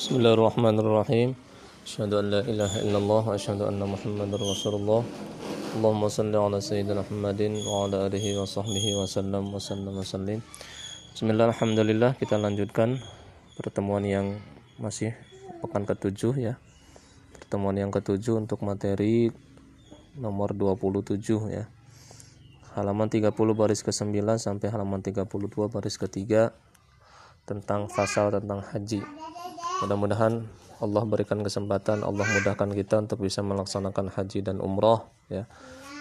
Bismillahirrahmanirrahim. Asyhadu an la ilaha illallah wa asyhadu anna Muhammadar Rasulullah. Allahumma salli ala sayyidina Muhammadin wa ala alihi wa sahbihi wa sallam wa sallam wa sallim. Bismillah, alhamdulillah kita lanjutkan pertemuan yang masih pekan ketujuh ya. Pertemuan yang ketujuh untuk materi nomor 27 ya. Halaman 30 baris ke-9 sampai halaman 32 baris ke-3 tentang fasal tentang haji. Mudah-mudahan Allah berikan kesempatan, Allah mudahkan kita untuk bisa melaksanakan haji dan umroh ya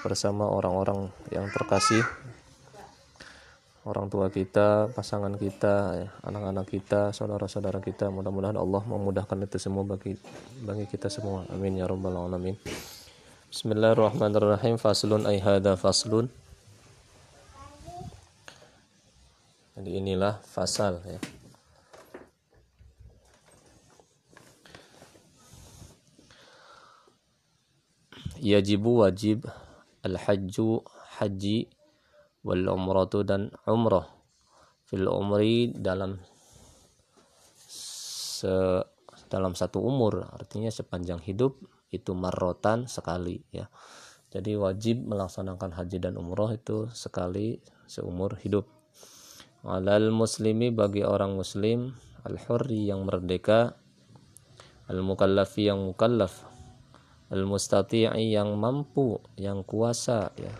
bersama orang-orang yang terkasih, orang tua kita, pasangan kita, ya, anak-anak kita, saudara-saudara kita. Mudah-mudahan Allah memudahkan itu semua bagi bagi kita semua. Amin ya rabbal alamin. Bismillahirrahmanirrahim. Faslun ay hada faslun. Jadi inilah fasal ya. Yajibu wajib al-hajju haji wal umratu dan umrah. Fil umri dalam se dalam satu umur artinya sepanjang hidup itu marrotan sekali ya. Jadi wajib melaksanakan haji dan umroh itu sekali seumur hidup. Alal muslimi bagi orang muslim al hurri yang merdeka al mukallafi yang mukallaf al-mustati'i yang mampu, yang kuasa ya.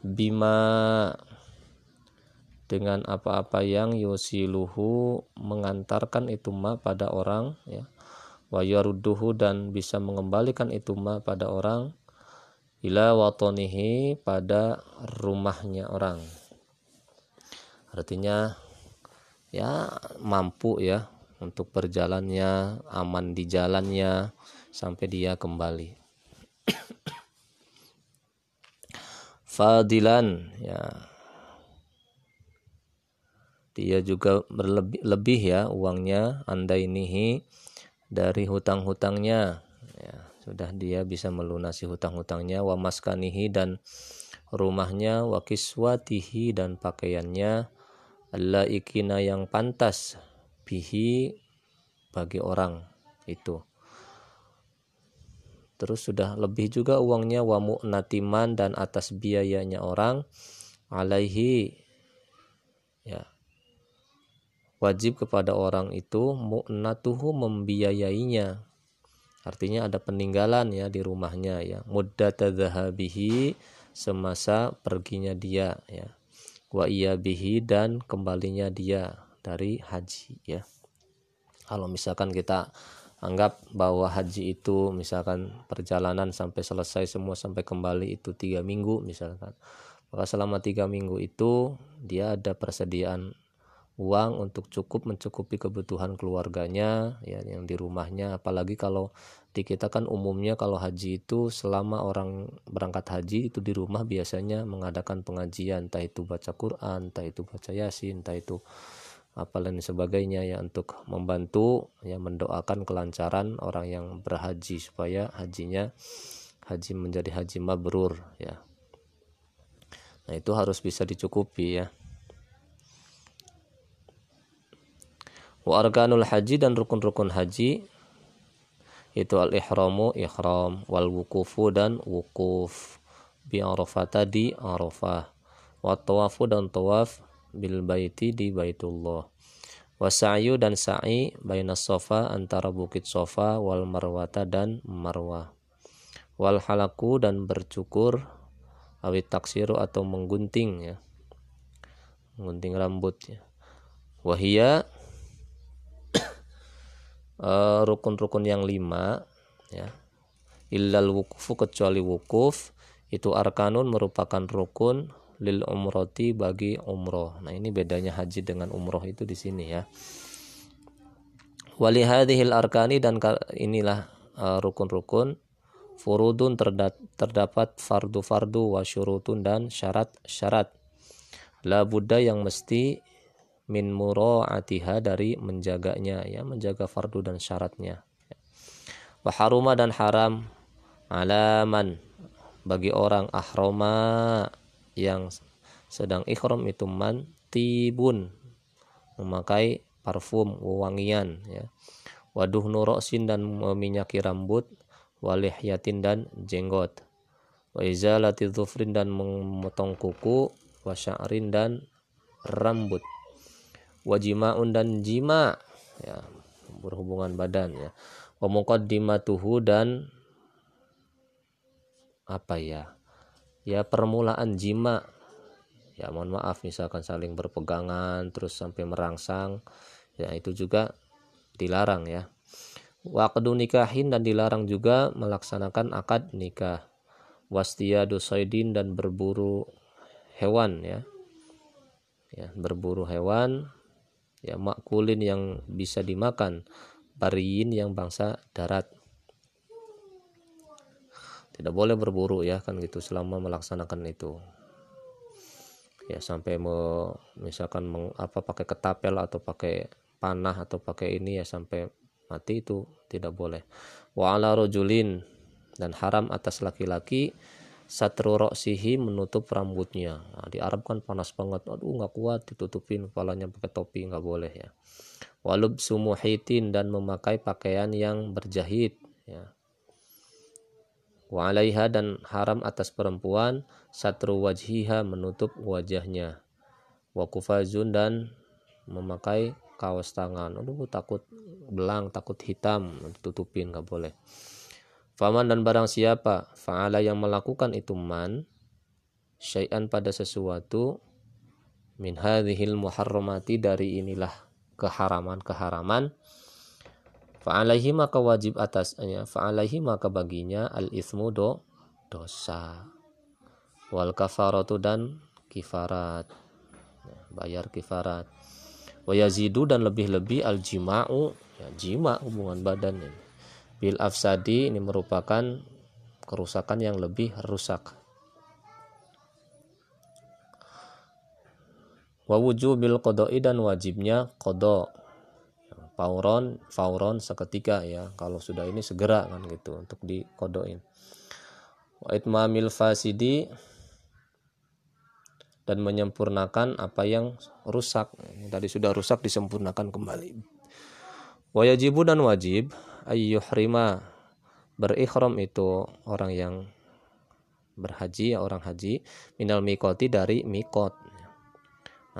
Bima dengan apa-apa yang yusiluhu mengantarkan itu ma pada orang ya. Wa yarudduhu dan bisa mengembalikan itu ma pada orang ila watonihi pada rumahnya orang. Artinya ya mampu ya untuk berjalannya, aman di jalannya, sampai dia kembali. Fadilan ya. Dia juga berlebih lebih ya uangnya anda ini dari hutang-hutangnya ya, sudah dia bisa melunasi hutang-hutangnya wa maskanihi dan rumahnya wa kiswatihi dan pakaiannya Allah ikina yang pantas bihi bagi orang itu terus sudah lebih juga uangnya wa mu'natiman dan atas biayanya orang alaihi ya wajib kepada orang itu mu'natuhu membiayainya. Artinya ada peninggalan ya di rumahnya ya. Muddata zahabihi semasa perginya dia ya. Wa iya bihi dan kembalinya dia dari haji ya. Kalau misalkan kita anggap bahwa haji itu misalkan perjalanan sampai selesai semua sampai kembali itu tiga minggu misalkan. Maka selama tiga minggu itu dia ada persediaan uang untuk cukup mencukupi kebutuhan keluarganya ya yang di rumahnya. Apalagi kalau di kita kan umumnya kalau haji itu selama orang berangkat haji itu di rumah biasanya mengadakan pengajian. Entah itu baca Quran entah itu baca Yasin entah itu apa lain sebagainya ya untuk membantu ya mendoakan kelancaran orang yang berhaji supaya hajinya haji menjadi haji mabrur ya. Nah, itu harus bisa dicukupi ya. Wa arkanul haji dan rukun-rukun haji itu al-ihramu ihram wal wukufu dan wukuf bi arafah tadi arafah wa tawafu dan tawaf bil baiti di Baitullah. Wasa'yu dan sa'i baina sofa antara bukit sofa wal marwata dan marwah. Wal halaku dan bercukur awit taksiru atau menggunting ya. Menggunting rambut ya. Wahia uh, rukun-rukun yang lima ya. Illal wukufu kecuali wukuf itu arkanun merupakan rukun lil umroti bagi umroh. Nah, ini bedanya haji dengan umroh itu di sini ya. Wali hadhil arkani dan inilah uh, rukun-rukun furudun terdapat fardu-fardu wa syurutun dan syarat-syarat. La buddha yang mesti min mura'atiha dari menjaganya ya, menjaga fardu dan syaratnya. Wa haruma dan haram alaman bagi orang ahroma yang sedang ikhram itu mantibun memakai parfum wangian ya. Waduh nurosin dan meminyaki rambut walihyatin dan jenggot. Wa izalati dan memotong kuku wa sya'rin dan rambut. Wajimaun dan jima ya berhubungan badan ya. Wa muqaddimatuhu dan apa ya ya permulaan jima. Ya mohon maaf misalkan saling berpegangan terus sampai merangsang. Ya itu juga dilarang ya. Waqdu nikahin dan dilarang juga melaksanakan akad nikah. Wastiyadu saidin dan berburu hewan ya. Ya berburu hewan ya makulin yang bisa dimakan. Bariin yang bangsa darat tidak boleh berburu ya kan gitu selama melaksanakan itu. Ya sampai mau misalkan meng, apa pakai ketapel atau pakai panah atau pakai ini ya sampai mati itu tidak boleh. Wa ala rojulin dan haram atas laki-laki satru roksihi menutup rambutnya. Nah, di Arab kan panas banget. Aduh nggak kuat ditutupin kepalanya pakai topi nggak boleh ya. Walub sumuhitin dan memakai pakaian yang berjahit ya wa alaiha dan haram atas perempuan satru wajhiha menutup wajahnya. Wa kufazun dan memakai kaos tangan. Aduh takut belang takut hitam tutupin nggak boleh. Faman dan barang siapa fa'ala yang melakukan itu man syai'an pada sesuatu min hadhil muharramati dari inilah keharaman-keharaman Fa'alaihi maka wajib atasnya, fa'alaihi maka baginya al-ithmu do, dosa. Wal kafaratu dan kifarat. Ya, bayar kifarat. Wa yazidu dan lebih-lebih al-jima'u, ya, jima hubungan badan ini. Bil afsadi ini merupakan kerusakan yang lebih rusak. Wa wujubil qada'i dan wajibnya qada' fauron fauron seketika ya. Kalau sudah ini segera kan gitu untuk dikodoin. Wa itmamil fasidi dan menyempurnakan apa yang rusak. Ini tadi sudah rusak disempurnakan kembali. Wa yajibu dan wajib ayyuhrima berikhram itu orang yang berhaji orang haji minal mikoti dari mikot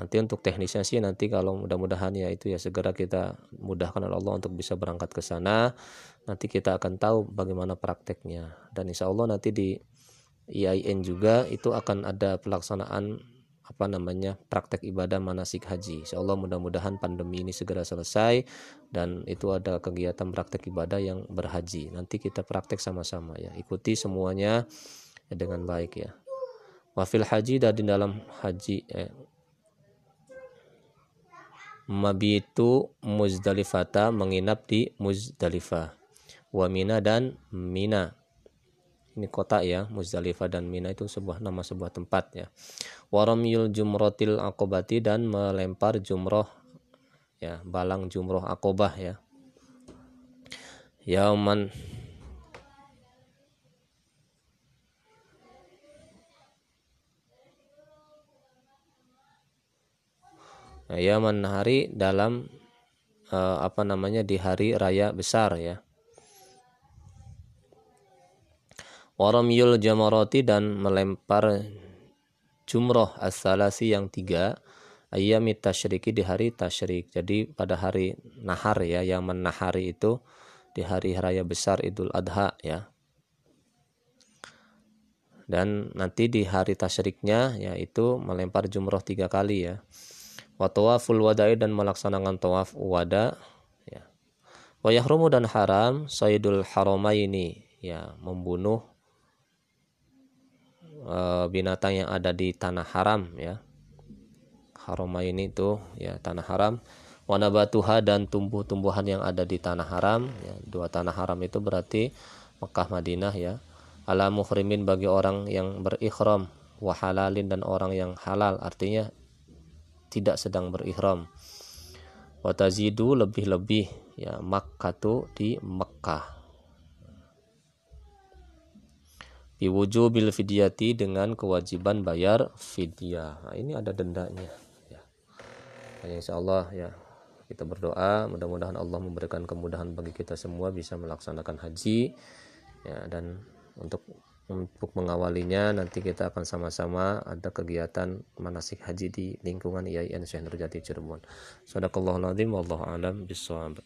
nanti untuk teknisnya sih nanti kalau mudah-mudahan ya itu ya segera kita mudahkan oleh Allah untuk bisa berangkat ke sana. Nanti kita akan tahu bagaimana prakteknya. Dan insya Allah nanti di IAIN juga itu akan ada pelaksanaan apa namanya praktek ibadah manasik haji. Insya Allah mudah-mudahan pandemi ini segera selesai dan itu ada kegiatan praktek ibadah yang berhaji. Nanti kita praktek sama-sama ya. Ikuti semuanya ya, dengan baik ya. Wafil haji dan di dalam haji eh, mabitu Muzdalifata menginap di Muzdalifah. Wa Mina dan Mina. Ini kota ya Muzdalifah dan Mina itu sebuah nama sebuah tempat ya. Waramyul jumrotil akobati dan melempar jumroh ya balang jumroh akobah ya. Yauman yaman hari dalam uh, apa namanya di hari raya besar ya. Waramyul jamaroti dan melempar jumroh as-salasi yang tiga ayamit tasyriki di hari tasyrik. Jadi pada hari nahar ya yang menahari itu di hari raya besar idul adha ya. Dan nanti di hari tasyriknya yaitu melempar jumroh tiga kali ya wa tawaful wada'i dan melaksanakan tawaf wada ya. Wa yahrumu dan haram sayyidul haramaini ya membunuh uh, binatang yang ada di tanah haram ya. Haramaini itu ya tanah haram. Wanabatuha dan tumbuh-tumbuhan yang ada di tanah haram ya, dua tanah haram itu berarti Mekah Madinah ya. Ala muhrimin bagi orang yang berikhram wahalalin dan orang yang halal. Artinya tidak sedang berihram. Watazidu lebih-lebih ya Makkah tuh di Mekah bil fidyati dengan kewajiban bayar fidyah. Nah, ini ada dendanya ya. insya Allah ya kita berdoa mudah-mudahan Allah memberikan kemudahan bagi kita semua bisa melaksanakan haji ya dan untuk untuk mengawalinya nanti kita akan sama-sama ada kegiatan manasik haji di lingkungan IAIN Syekh Nurjati Cirebon. Sadaqallahul azim wallahu alam bissawab.